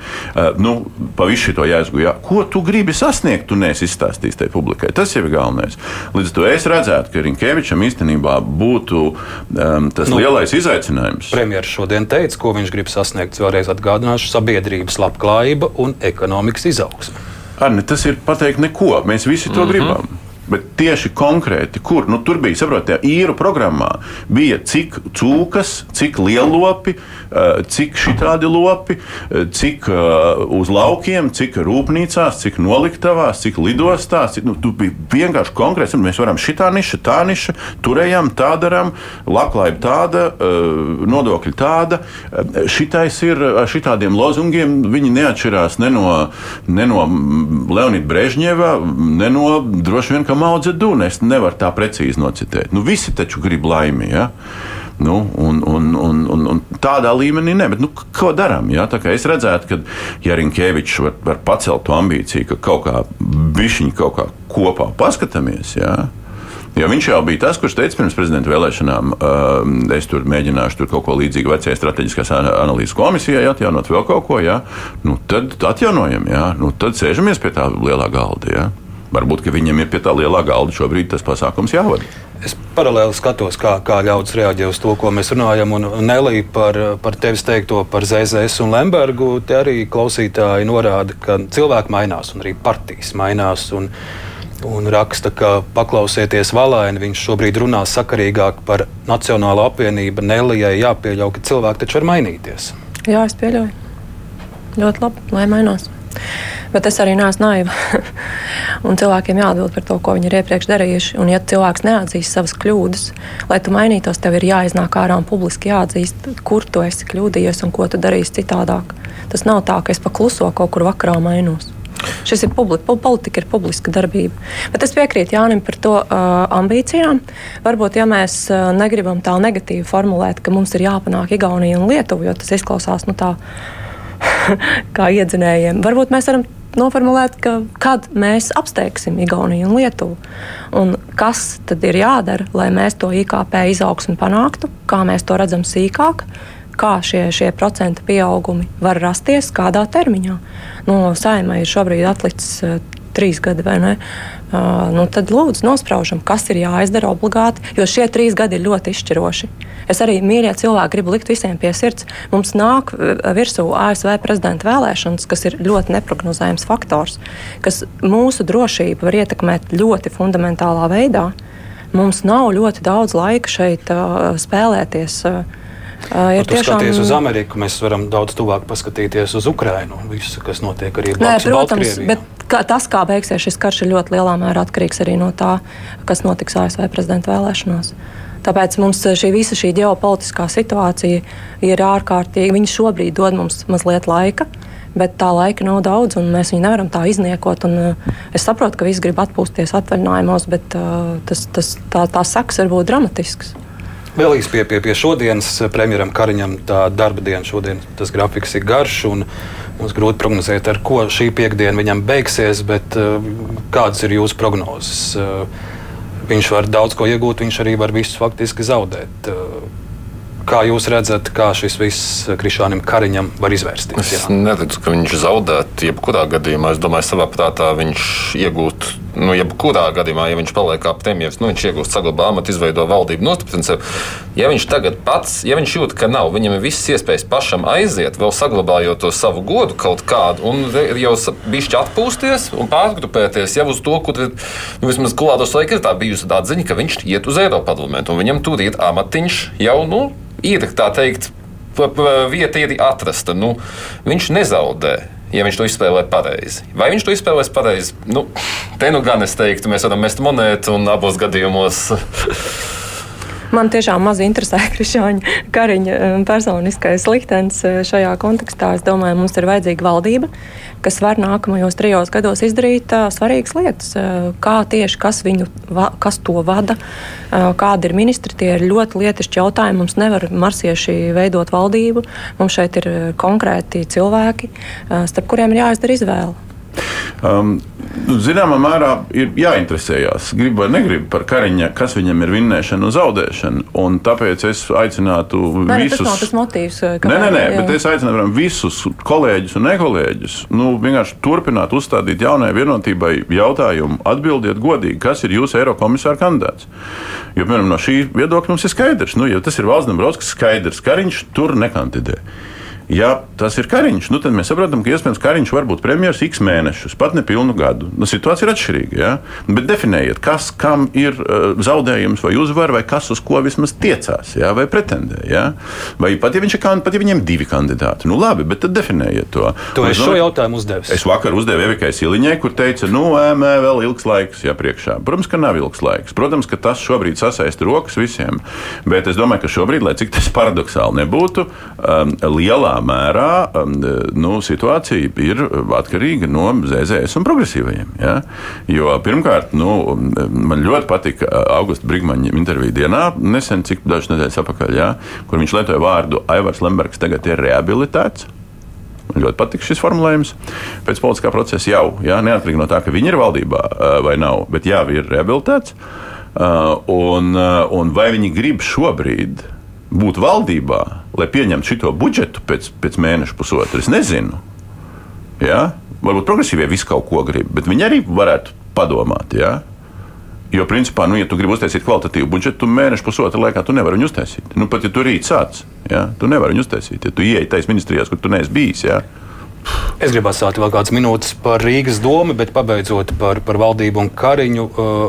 [SPEAKER 5] Nu, pa visu šo jāizgūja. Ko tu gribi sasniegt, tu neesi izstāstījis tai publikai. Tas jau ir galvenais. Līdz ar to es redzētu, ka Rinkevičam īstenībā būtu um, tas nu. lielais izaicinājums.
[SPEAKER 2] Premjerministrs šodien teica, ko viņš grib sasniegt. Vēlreiz atgādināšu, sabiedrības labklājība un ekonomikas izaugsme.
[SPEAKER 5] Arni, tas ir pateikt neko. Mēs visi to mm -hmm. gribam. Bet tieši konkrēti, kur nu, tur bija, saprotiet, īru programmā bija cik cūkas, cik lielopi, cik šitādi lopi, eh, cik eh, uz laukiem, cik rūpnīcās, cik noliktavās, cik lidostās. Cik, nu, tu bija vienkārši konkrēts, mēs varam šitā niša, tā niša, turējam, tā darām, labklājība tāda, nodokļi tāda. Šitais ir ar šitādiem lozungiem, viņi neatšķirās ne no, ne no Leonida Brežņeva, ne no droši vien, ka Mao Zedong nevar tā precīzi nocitēt. Nu, visi taču grib laimi. Ja? Nu, un, un, un, un, un tādā līmenī ne. Bet, nu, ko darām? Ja? Es redzētu, ka ja Rinkēvičs var, var pacelt to ambīciju, ka kaut kā bišķiņi kaut kā kopā paskatāmies. Ja? Jo viņš jau bija tas, kurš teica pirms prezidenta vēlēšanām, uh, es tur mēģināšu tur kaut ko līdzīgu vecajai strateģiskās analīzes komisijai, atjaunot vēl kaut ko. Ja? Nu, tad atjaunojam, ja? nu, tad sēžamies pie tā lielā galda. Ja? Varbūt viņam ir pie tā lielā galda šobrīd tas pasākums jāvada.
[SPEAKER 2] Es paralēli skatos, kā, kā ļaudis reaģē uz to, ko mēs runājam. Un Nelī par, par tevis teikto par ZZS un Lembergu. Te arī klausītāji norāda, ka cilvēki mainās un arī partijas mainās. Un, un raksta, ka paklausieties Valaini, viņš šobrīd runā sakarīgāk par Nacionālo apvienību. Nelijai jāpieļauj, ka cilvēki taču var mainīties.
[SPEAKER 3] Jā, es pieļauju. Ļoti labi, lai mainās. Bet es arī neesmu naiva. un cilvēkiem jāatbild par to, ko viņi ir iepriekš darījuši. Un, ja cilvēks neatzīst savas kļūdas, lai tu mainītos, tev ir jāiznāk ārā un publiski jāatzīst, kur tu esi kļūdījies un ko tu darīsi citādāk. Tas nav tā, ka es pakluso kaut kur vakarā mainos. Šis ir publika, politika, ir publiska darbība. Bet es piekrītu Jānim par to uh, ambīcijām. Varbūt, ja mēs uh, negribam tā negatīvi formulēt, ka mums ir jāpanāk Igaunija un Lietuva, jo tas izklausās nu, tā kā iedzinējiem. Varbūt mēs varam noformulēt, ka kad mēs apsteigsim Igauniju un Lietuvu. Un kas tad ir jādara, lai mēs to IKP izaugsmu panāktu, kā mēs to redzam sīkāk, kā šie, šie procentu pieaugumi var rasties, kādā termiņā. No nu, saimai ir šobrīd atlicis uh, trīs gadi vai ne. Uh, nu tad lūdzu nospraužam, kas ir jāizdara obligāti, jo šie trīs gadi ir ļoti izšķiroši. Es arī mīļie cilvēki gribu likt visiem pie sirds. Mums nāk virsū ASV prezidenta vēlēšanas, kas ir ļoti neparedzējams faktors, kas mūsu drošību var ietekmēt ļoti fundamentālā veidā. Mums nav ļoti daudz laika šeit uh, spēlēties. Uh,
[SPEAKER 2] Uh, ir tiešām skaties uz Ameriku, mēs varam daudz tuvāk paskatīties uz Ukrajinu visu, kas notiek arī Latvijā.
[SPEAKER 3] Protams, bet kā, tas, kā beigsies šis karš, ir ļoti lielā mērā atkarīgs arī no tā, kas notiks ASV prezidenta vēlēšanās. Tāpēc mums šī visa šī ģeopolitiskā situācija ir ārkārtīgi. Viņi šobrīd dod mums mazliet laika, bet tā laika nav daudz, un mēs viņu nevaram tā izniekot. Un, uh, es saprotu, ka visi grib atpūsties atvaļinājumos, bet uh, tas, tas, tā, tā seks var būt dramatisks.
[SPEAKER 2] Vēl īsi pie, pie, pie šodienas premjeram Kariņam tā darba diena šodien tas grafiks ir garš. Mums grūti prognozēt, ar ko šī piekdiena viņam beigsies, bet uh, kādas ir jūsu prognozes? Uh, viņš var daudz ko iegūt, viņš arī var visu faktiski zaudēt. Kā jūs redzat, kā šis viss Krišānam Kariņam var izvērsties?
[SPEAKER 4] Es neredzu, ka viņš zaudētu jebkurā gadījumā. Es domāju, savā prātā viņš iegūtu. Nu, jebkurā gadījumā, ja viņš paliek kā premjerministrs, nu, viņš iegūst, saglabā amatu, izveido valdību, nostiprina sevi. Ja viņš tagad pats, ja viņš jūt, ka nav, viņam ir visas iespējas pašam aiziet, vēl saglabājot to savu godu kaut kādu, un jau bišķi atpūsties un pārgrupēties jau uz to, kur nu, vismaz klātos laika ir tā bijusi tā ziņa, ka viņš iet uz Eiropas parlamentu, un viņam tur ir amatiņš jau, nu, ir tā teikt, vieta ir atrasta. Nu, viņš nezaudē. Ja viņš to izspēlē pareizi. Vai viņš to izspēlēs pareizi? Nu, te nu gan es teiktu, mēs varam mest monētu un abos gadījumos
[SPEAKER 3] Man tiešām maz interesē Krišāņa Kariņa um, personiskais liktenis uh, šajā kontekstā. Es domāju, mums ir vajadzīga valdība, kas var nākamajos trijos gados izdarīt uh, svarīgas lietas. Uh, kā tieši kas, viņu, va, kas to vada, uh, kādi ir ministri, tie ir ļoti lietišķi jautājumi. Mums nevar marsieši veidot valdību. Mums šeit ir uh, konkrēti cilvēki, uh, starp kuriem ir jāizdara izvēle.
[SPEAKER 5] Um, nu, zināmā mērā ir jāinteresējas, grib vai negrib par kariņa, kas viņam ir vinnēšana un zaudēšana. Un tāpēc es aicinātu
[SPEAKER 3] nē,
[SPEAKER 5] visus.
[SPEAKER 3] Tas nav tas motīvs.
[SPEAKER 5] Nē, nē, nē, bet es aicinātu visus kolēģus un nekolēģus nu, vienkārši turpināt uzstādīt jaunai vienotībai jautājumu, atbildiet godīgi, kas ir jūsu Eirokomisāra kandidāts. Jo, piemēram, no šī viedokļa mums ir skaidrs, nu, ja tas ir Valsts Dombrovskis, skaidrs, ka viņš tur nekandidē. Ja tas ir Kariņš, nu, tad mēs saprotam, ka iespējams Kariņš var būt premjerministrs x mēnešus, pat ne pilnu gadu. Nu, situācija ir atšķirīga. Ja? Bet definējiet, kas kam ir uh, zaudējums vai uzvara, vai kas uz ko vismaz tiecās ja? vai pretendē. Ja? Vai pat ja, ir, pat ja viņiem ir divi kandidāti, nu labi, bet tad definējiet to.
[SPEAKER 2] To es šo jautājumu uzdevu.
[SPEAKER 5] Es vakar uzdevu Evikai Siliņai, kur teica, nu, ēmē vēl ilgs laiks, ja priekšā. Protams, ka nav ilgs laiks. Protams, ka tas šobrīd sasaista rokas visiem. Bet es domāju, ka šobrīd, lai cik tas paradoxāli nebūtu, um, lielā lielā mērā um, nu, situācija ir atkarīga no ZZS un progresīvajiem. Ja? Jo pirmkārt, nu, man ļoti patika Augusta Brigmaņa intervija dienā, nesen, cik dažas nedēļas atpakaļ, ja? kur viņš lietoja vārdu Aivars Lembergs tagad ir rehabilitēts. Man ļoti patīk šis formulējums. Pēc politiskā procesa jau, jā, neatkarīgi no tā, ka viņi ir valdībā vai nav, bet jā, ir rehabilitēts. Un, un vai viņi grib šobrīd būt valdībā, lai pieņemtu šo budžetu pēc, pēc mēneša, pusotra, es nezinu. Ja? Varbūt progresīvie visu kaut ko grib, bet viņi arī varētu padomāt. Ja? Jo, principā, nu, ja tu gribi uztaisīt kvalitatīvu budžetu, tu mēnešu pusotru laikā tu nevari viņu uztaisīt. Nu, pat ja tu rīt sāc, ja? tu nevari viņu uztaisīt. Ja tu ieej tajās ministrijās, kur tu neesi bijis. Ja?
[SPEAKER 2] Es gribētu sākt vēl kādas minūtes par Rīgas domu, bet pabeidzot par, par valdību un Kariņu, uh,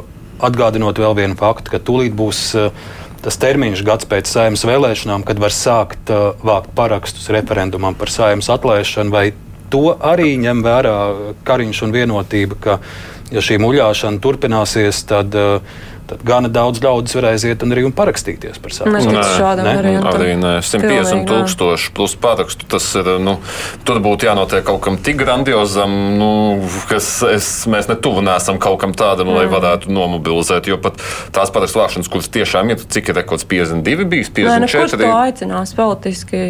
[SPEAKER 2] atgādinot vēl vienu faktu, ka tūlīt būs. Uh, tas termiņš gads pēc saimnes vēlēšanām, kad var sākt uh, vākt parakstus referendumam par saimnes atlaišanu, vai to arī ņem vērā Kariņš un vienotība, ka, ja šī muļāšana turpināsies, tad uh, tad gana daudz ļaudis var aiziet un arī un parakstīties par savu
[SPEAKER 3] monētu. Arī
[SPEAKER 4] nē, 150 tūkstoši plus parakstu. Tas ir, nu, tur būtu jānotiek kaut kam tik grandiozam, nu, kas es, mēs netuvu nesam kaut kam tādam, mm. lai varētu nomobilizēt. Jo pat tās parakstu vākšanas, kuras tiešām ir, cik ir rekords 52 bijis, 54. Nē, nu, kurš
[SPEAKER 3] to aicinās politiski?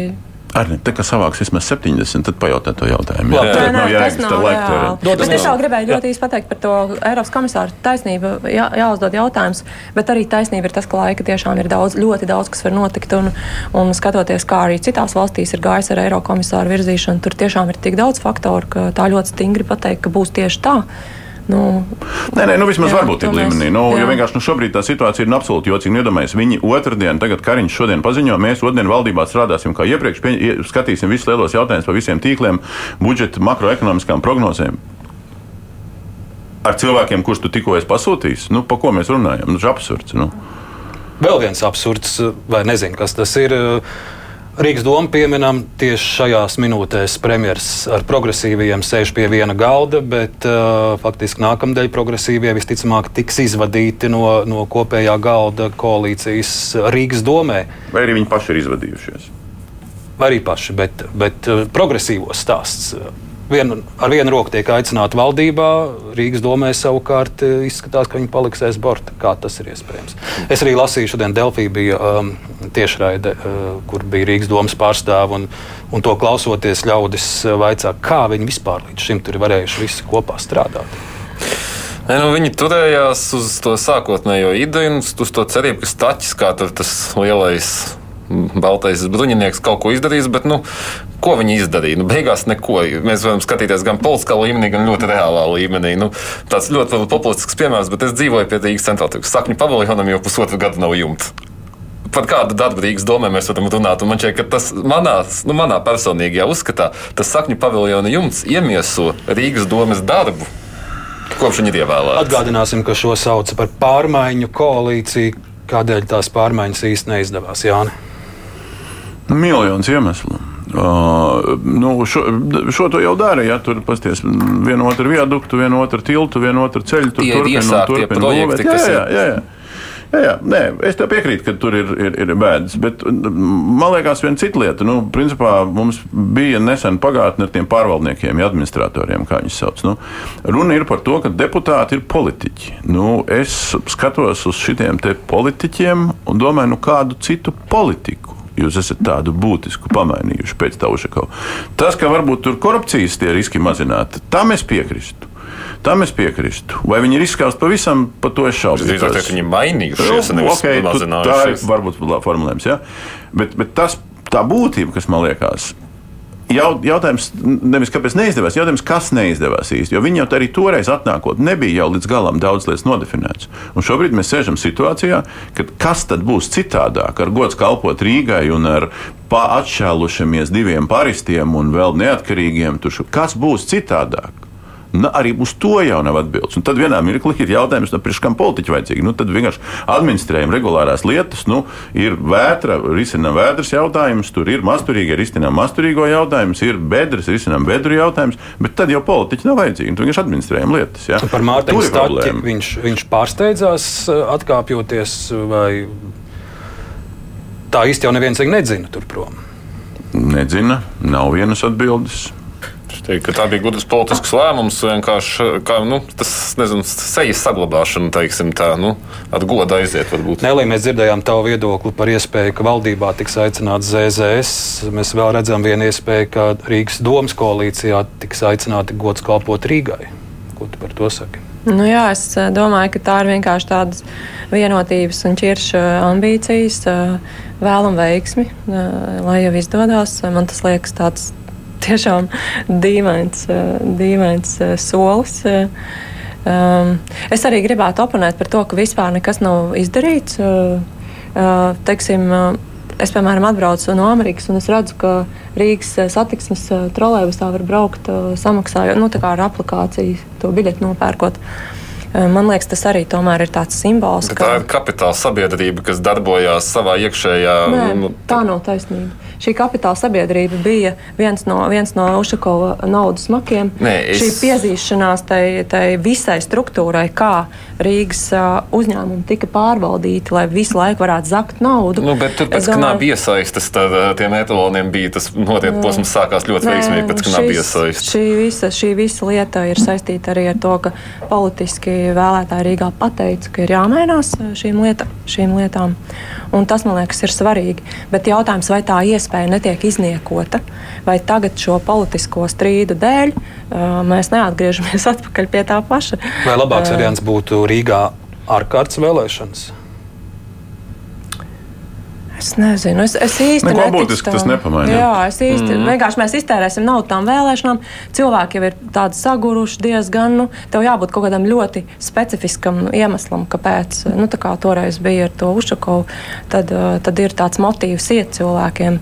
[SPEAKER 5] Arī tā kā savāks vismaz 70, tad pajautā to jautājumu.
[SPEAKER 3] Jā, jā, jā, jā tas nav laika. Es tiešām gribēju ļoti īsi pateikt par to Eiropas komisāru taisnību. Jā, jāuzdod jautājums, bet arī taisnība ir tas, ka laika tiešām ir daudz, ļoti daudz, kas var notikt. Un, un skatoties, kā arī citās valstīs ir gājis ar Eiropas komisāru virzīšanu, tur tiešām ir tik daudz faktoru, ka tā ļoti stingri pateikt, ka būs tieši tā. Nu,
[SPEAKER 5] nē, nē, nu vismaz jā, varbūt tādā līmenī. Nu, jā. jo vienkārši nu, šobrīd tā situācija ir absolūti jocīga. Iedomājieties, viņi otrdien, tagad Kariņš šodien paziņo, mēs otrdien valdībā strādāsim kā iepriekš, pie, skatīsim visus lielos jautājumus par visiem tīkliem, budžeta, makroekonomiskām prognozēm. Ar cilvēkiem, kurus tu tikko esi pasūtījis, nu, pa ko mēs runājam? Nu, tas ir absurds. Nu.
[SPEAKER 2] Vēl viens absurds, vai nezinu, kas tas ir. Uh, Rīgas doma pieminam tieši šajās minūtēs. Premjerministrs ar progresīviem sēž pie viena galda, bet uh, faktiski nākamdēļ progresīvie visticamāk tiks izvadīti no, no kopējā galda koalīcijas Rīgas domē.
[SPEAKER 5] Vai arī viņi paši ir izvadījušies?
[SPEAKER 2] Vai arī paši, bet, bet uh, progresīvos stāsts. Vien, ar vienu roku tiek aicināti valdībā, Rīgas domē savukārt eh, izskatās, ka viņi paliks aiz borta. Kā tas ir iespējams? Es arī lasīju, šodien Delfī bija um, tiešraide, uh, kur bija Rīgas domas pārstāvi, un, un to klausoties ļaudis vaicā, kā viņi vispār līdz šim ir varējuši visi kopā strādāt.
[SPEAKER 4] Ne, nu, viņi turējās uz to sākotnējo ideju un uz to cerību, ka Staķis kā tas lielais baltais bruņinieks kaut ko izdarījis, bet nu, ko viņi izdarīja? Nu, beigās neko. Mēs varam skatīties gan politiskā līmenī, gan ļoti reālā līmenī. Nu, tāds ļoti populistisks piemērs, bet es dzīvoju pie Rīgas centrālajā sakņu paviljonam jau pusotru gadu nav jumta. Par kādu darbu Rīgas domē mēs varam runāt. Un man šķiet, ka tas manā, nu, manā personīgajā uzskatā, tas sakņu paviljona jumts iemieso Rīgas domas darbu. Kopš viņi ir ievēlēti.
[SPEAKER 2] Atgādināsim, ka šo sauc par pārmaiņu koalīciju. Kādēļ tās pārmaiņas īstenībā neizdevās, Jānis?
[SPEAKER 5] Miljons iemeslu. Uh, nu, šo, šo to jau dara. Ja tur pasties vienu otru viaduktu, vienu otru tiltu, vienu otru ceļu. Tur
[SPEAKER 4] turpina un turpina
[SPEAKER 5] būvēt. Jā, jā, jā, jā. Jā, jā, nē, es tev piekrītu, ka tur ir, ir, ir bēdas. Bet man liekas, viena cita lieta. Nu, principā mums bija nesen pagātne ar tiem pārvaldniekiem, ja administratoriem, kā viņus sauc. Nu, runa ir par to, ka deputāti ir politiķi. Nu, es skatos uz šiem politiķiem un domāju, nu, kādu citu politiku jūs esat tādu būtisku pamainījuši pēc Taušakova. Tas, ka varbūt tur korupcijas tie riski mazināti, tam es piekrītu. Tam es piekrītu. Vai viņi ir izskausti pavisam, par to es šaubos.
[SPEAKER 4] Es domāju, ka viņi mainījušies, nu, okay,
[SPEAKER 5] tā ir varbūt formulējums. Ja? Bet, bet tas, tā būtība, kas man liekas, jautājums nevis kāpēc neizdevās, jautājums, kas neizdevās īsti. Jo viņi jau arī toreiz atnākot, nebija jau līdz galam daudz lietas nodefinētas. Un šobrīd mēs sēžam situācijā, kad kas tad būs citādāk, ar gods kalpot Rīgai un ar atšķēlušamies diviem paristiem un vēl neatkarīgiem. Tur, kas būs citādāk? Na, arī uz to jau nav atbildes. Un tad vienā mirklī ir jautājums, nu, kam politiķi vajadzīgi. Nu, tad vienkārši administrējam regulārās lietas, nu, ir vētra, risinām vētras jautājumus, tur ir masturīgi, risinām masturīgo jautājumus, ir bedres, risinām bedru jautājumus, bet tad jau politiķi nav vajadzīgi. Tur vienkārši administrējam lietas. Ja?
[SPEAKER 2] Par Mārtiņu Stāķi viņš, viņš pārsteidzās atkāpjoties vai tā īsti jau neviens nedzina tur prom.
[SPEAKER 5] Nedzina, nav vienas atbildes.
[SPEAKER 4] Teik, tā bija gudrs politisks lēmums, vienkārši kā, nu, tas nezinu, sejas saglabāšana, teiksim, tā, nu, ar godu aiziet. Varbūt.
[SPEAKER 2] Nelī, mēs dzirdējām tavu viedokli par iespēju, ka valdībā tiks aicināts ZZS. Mēs vēl redzam vienu iespēju, ka Rīgas domas koalīcijā tiks aicināti gods kalpot Rīgai. Ko tu par to saki?
[SPEAKER 3] Nu jā, es eh, domāju, ka tā ir vienkārši tādas vienotības un ķirša ambīcijas, eh, vēlam veiksmi, eh, lai jau izdodas. Man tas liekas tāds tiešām dīvains, eh, dīvains eh, solis. Um, es arī gribētu oponēt par to, ka vispār nekas nav izdarīts. Uh, uh, teiksim, uh, es, piemēram, atbraucu no Amerikas, un es redzu, ka Rīgas satiksmes trolēļus var braukt samaksājot nu, ar aplikāciju, to biļeti nopērkot. Man liekas, tas arī ir tāds simbols.
[SPEAKER 4] Ka... Tā ir kapitāla sabiedrība, kas darbojās savā iekšējā.
[SPEAKER 3] Nē, nu, tā nav taisnība šī kapitāla sabiedrība bija viens no, viens no Ušakova naudas makiem. Nē, es... Šī piezīšanās tai, tai visai struktūrai, kā Rīgas uzņēmumi tika pārvaldīti, lai visu laiku varētu zakt naudu.
[SPEAKER 4] Nu, bet tur pēc bija iesaistas, tad tiem etaloniem bija tas notiek posms sākās ļoti veiksmīgi, pēc bija iesaistas.
[SPEAKER 3] Šī visa, šī visa lieta ir saistīta arī ar to, ka politiski vēlētāji Rīgā pateica, ka ir jāmainās šīm, lieta, šīm lietām. Un tas, man liekas, ir svarīgi. Bet jautājums, vai tā iespēja netiek izniekota, vai tagad šo politisko strīdu dēļ mēs neatgriežamies atpakaļ pie tā paša.
[SPEAKER 2] Vai labāks variants būtu Rīgā ārkārtas vēlēšanas?
[SPEAKER 3] Es nezinu, es, es īsti
[SPEAKER 5] nu, būtiski tas nepamainās.
[SPEAKER 3] Jā, es īsti mm. vienkārši mēs iztērēsim naudu tām vēlēšanām. Cilvēki jau ir tādi saguruši diezgan. Nu, tev jābūt kaut kādam ļoti specifiskam iemeslam, kāpēc. Nu, tā kā toreiz bija ar to Ušakovu, tad, tad ir tāds motīvs iet cilvēkiem.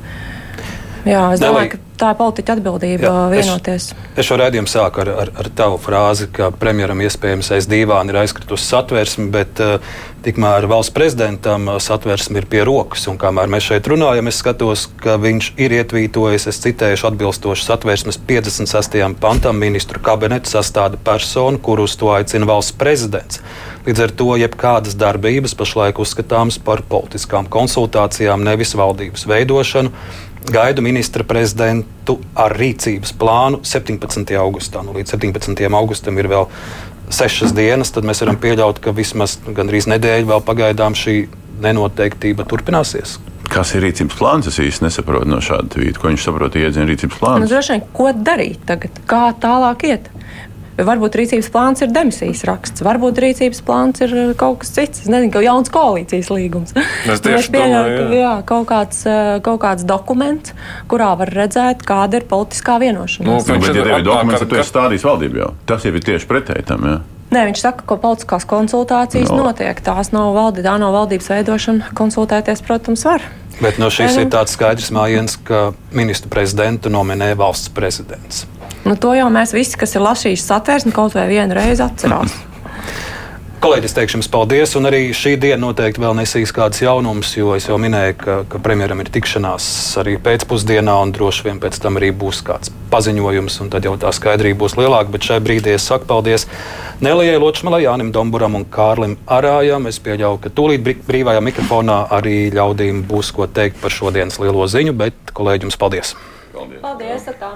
[SPEAKER 3] Jā, es domāju, ka tā ir politiķa atbildība Jā, vienoties.
[SPEAKER 2] Es, es šo redzējumu sāku ar, ar, ar tavu frāzi, ka premjeram iespējams aiz divām ir aizkritusi satversme, bet uh, tikmēr valsts prezidentam uh, satversme ir pie rokas. Un kamēr mēs šeit runājam, es skatos, ka viņš ir ietvītojis, es citēšu atbilstoši satversmes 56. pantam, ministru kabinetu sastāda personu, kur uz to aicina valsts prezidents. Līdz ar to jebkādas darbības pašlaik uzskatāmas par politiskām konsultācijām, nevis valdības veidošanu. Gaidu ministra prezidenta dokumentu ar rīcības plānu 17. augustā. Nu, līdz 17. augustam ir vēl sešas dienas, tad mēs varam pieļaut, ka vismaz gandrīz nedēļa vēl pagaidām šī nenoteiktība turpināsies.
[SPEAKER 5] Kas ir rīcības plāns? Es īsti nesaprotu no šāda tvīta. Ko viņš saprot, iedziena rīcības plāns?
[SPEAKER 3] Nu, droši vien, ko darīt tagad? Kā tālāk iet? Varbūt rīcības plāns ir demisijas raksts, varbūt rīcības plāns ir uh, kaut kas cits. Es nezinu, ka jauns koalīcijas līgums.
[SPEAKER 4] Es tieši domāju,
[SPEAKER 3] ka jā, kaut, kāds, uh, kaut kāds dokuments, kurā var redzēt, kāda ir politiskā
[SPEAKER 4] Nu,
[SPEAKER 3] vienošanās.
[SPEAKER 5] Nu,
[SPEAKER 4] Viņš
[SPEAKER 5] bet,
[SPEAKER 4] ir apmēram
[SPEAKER 5] dokuments, tad tu
[SPEAKER 4] ka-
[SPEAKER 5] esi stādījis valdību jau. Tas jau ir tieši pretēji tam. Ja?
[SPEAKER 3] Nē, viņš saka, ka politiskās konsultācijas
[SPEAKER 5] No.
[SPEAKER 3] no. notiek. Tās nav valdības, tā nav valdības veidošana. Konsultēties, protams, var.
[SPEAKER 2] Bet no šīs
[SPEAKER 3] nu-
[SPEAKER 2] ir tāds skaidrs mājiens, ka ministru prezidentu nominē valsts prezidents.
[SPEAKER 3] Nu, to jau mēs visi, kas ir lasījuši satvērsni, kaut vai vienu reizi atcerās.
[SPEAKER 2] Kolēģis, teikšu jums paldies, un arī šī diena noteikti vēl nesīs kādas jaunumus, jo es jau minēju, ka, ka premjeram ir tikšanās arī pēcpusdienā, un droši vien pēc tam arī būs kāds paziņojums, un tad jau tā skaidrība būs lielāka. Bet šai brīdī es saku paldies Nelijai Ločmalai, Jānim Domburam un Kārlim Arājam. Es pieļauju, ka tūlīt brī- brīvajā mikrofonā arī ļaudīm būs ko teikt par šodienas lielo ziņu, bet kolēģi jums paldies!
[SPEAKER 3] Paldies! Atā.